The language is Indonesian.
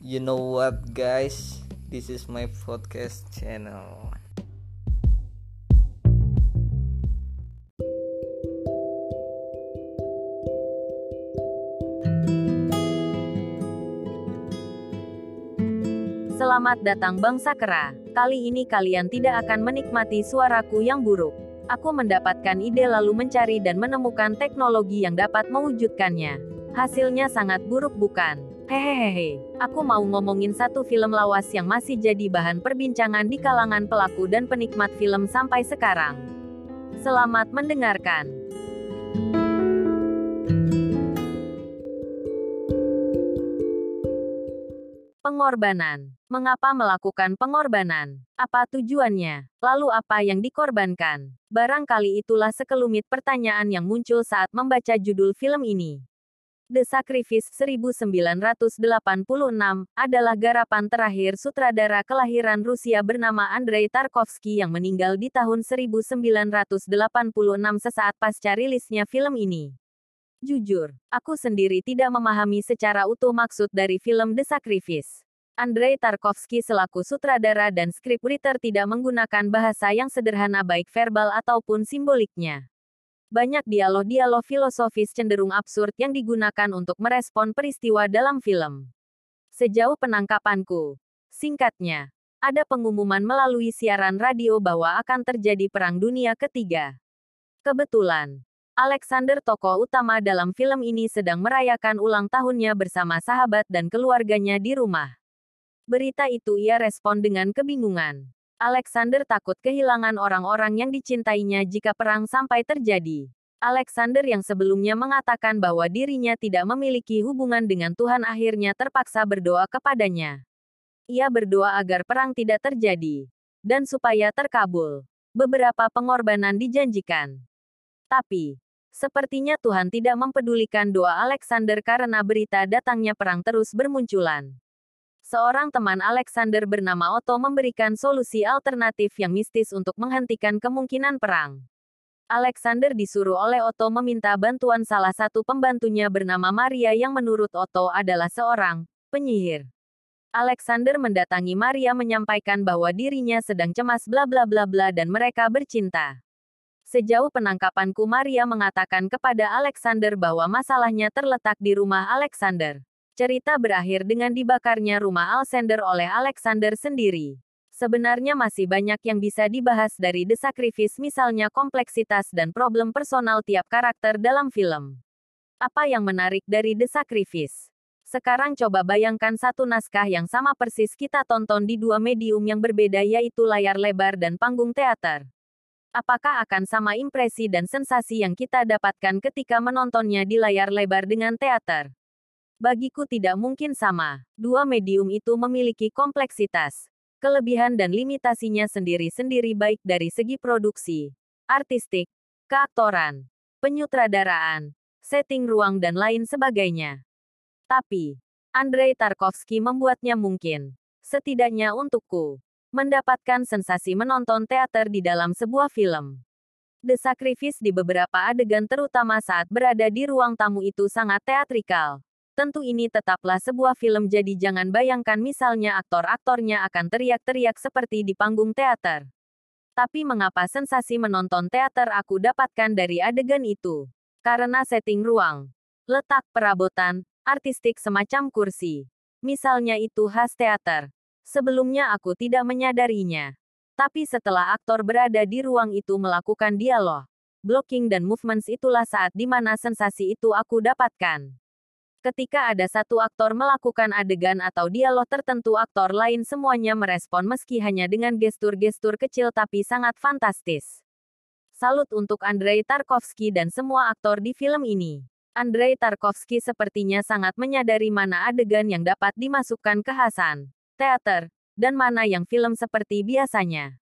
You know what, guys? This is my podcast channel. Selamat datang bangsa kera. Kali ini kalian tidak akan menikmati suaraku yang buruk. Aku mendapatkan ide lalu mencari dan menemukan teknologi yang dapat mewujudkannya. Hasilnya sangat buruk bukan? Hehehe. Aku mau ngomongin satu film lawas yang masih jadi bahan perbincangan di kalangan pelaku dan penikmat film sampai sekarang. Selamat mendengarkan. Pengorbanan. Mengapa melakukan pengorbanan? Apa tujuannya? Lalu apa yang dikorbankan? Barangkali itulah sekelumit pertanyaan yang muncul saat membaca judul film ini. The Sacrifice 1986 adalah garapan terakhir sutradara kelahiran Rusia bernama Andrei Tarkovsky yang meninggal di tahun 1986 sesaat pasca rilisnya film ini. Jujur, aku sendiri tidak memahami secara utuh maksud dari film The Sacrifice. Andrei Tarkovsky selaku sutradara dan scriptwriter tidak menggunakan bahasa yang sederhana baik verbal ataupun simboliknya. Banyak dialog-dialog filosofis cenderung absurd yang digunakan untuk merespon peristiwa dalam film. Sejauh penangkapanku, singkatnya, ada pengumuman melalui siaran radio bahwa akan terjadi Perang Dunia Ketiga. Kebetulan, Alexander tokoh utama dalam film ini sedang merayakan ulang tahunnya bersama sahabat dan keluarganya di rumah. Berita itu ia respon dengan kebingungan. Alexander takut kehilangan orang-orang yang dicintainya jika perang sampai terjadi. Alexander yang sebelumnya mengatakan bahwa dirinya tidak memiliki hubungan dengan Tuhan akhirnya terpaksa berdoa kepadanya. Ia berdoa agar perang tidak terjadi. Dan supaya terkabul. Beberapa pengorbanan dijanjikan. Tapi, Sepertinya Tuhan tidak mempedulikan doa Alexander karena berita datangnya perang terus bermunculan. Seorang teman Alexander bernama Otto memberikan solusi alternatif yang mistis untuk menghentikan kemungkinan perang. Alexander disuruh oleh Otto meminta bantuan salah satu pembantunya bernama Maria yang menurut Otto adalah seorang penyihir. Alexander mendatangi Maria menyampaikan bahwa dirinya sedang cemas bla bla bla bla dan mereka bercinta. Sejauh penangkapanku Maria mengatakan kepada Alexander bahwa masalahnya terletak di rumah Alexander. Cerita berakhir dengan dibakarnya rumah Alexander oleh Alexander sendiri. Sebenarnya masih banyak yang bisa dibahas dari The Sacrifice misalnya kompleksitas dan problem personal tiap karakter dalam film. Apa yang menarik dari The Sacrifice? Sekarang coba bayangkan satu naskah yang sama persis kita tonton di dua medium yang berbeda yaitu layar lebar dan panggung teater. Apakah akan sama impresi dan sensasi yang kita dapatkan ketika menontonnya di layar lebar dengan teater? Bagiku tidak mungkin sama. Dua medium itu memiliki kompleksitas, kelebihan dan limitasinya sendiri-sendiri baik dari segi produksi, artistik, keaktoran, penyutradaraan, setting ruang dan lain sebagainya. Tapi, Andrei Tarkovsky membuatnya mungkin. Setidaknya untukku mendapatkan sensasi menonton teater di dalam sebuah film. The Sacrifice di beberapa adegan terutama saat berada di ruang tamu itu sangat teatrikal. Tentu ini tetaplah sebuah film jadi jangan bayangkan misalnya aktor-aktornya akan teriak-teriak seperti di panggung teater. Tapi mengapa sensasi menonton teater aku dapatkan dari adegan itu? Karena setting ruang, letak perabotan, artistik semacam kursi. Misalnya itu khas teater. Sebelumnya aku tidak menyadarinya. Tapi setelah aktor berada di ruang itu melakukan dialog, blocking dan movements itulah saat di mana sensasi itu aku dapatkan. Ketika ada satu aktor melakukan adegan atau dialog tertentu aktor lain semuanya merespon meski hanya dengan gestur-gestur kecil tapi sangat fantastis. Salut untuk Andrei Tarkovsky dan semua aktor di film ini. Andrei Tarkovsky sepertinya sangat menyadari mana adegan yang dapat dimasukkan ke Hasan teater, dan mana yang film seperti biasanya.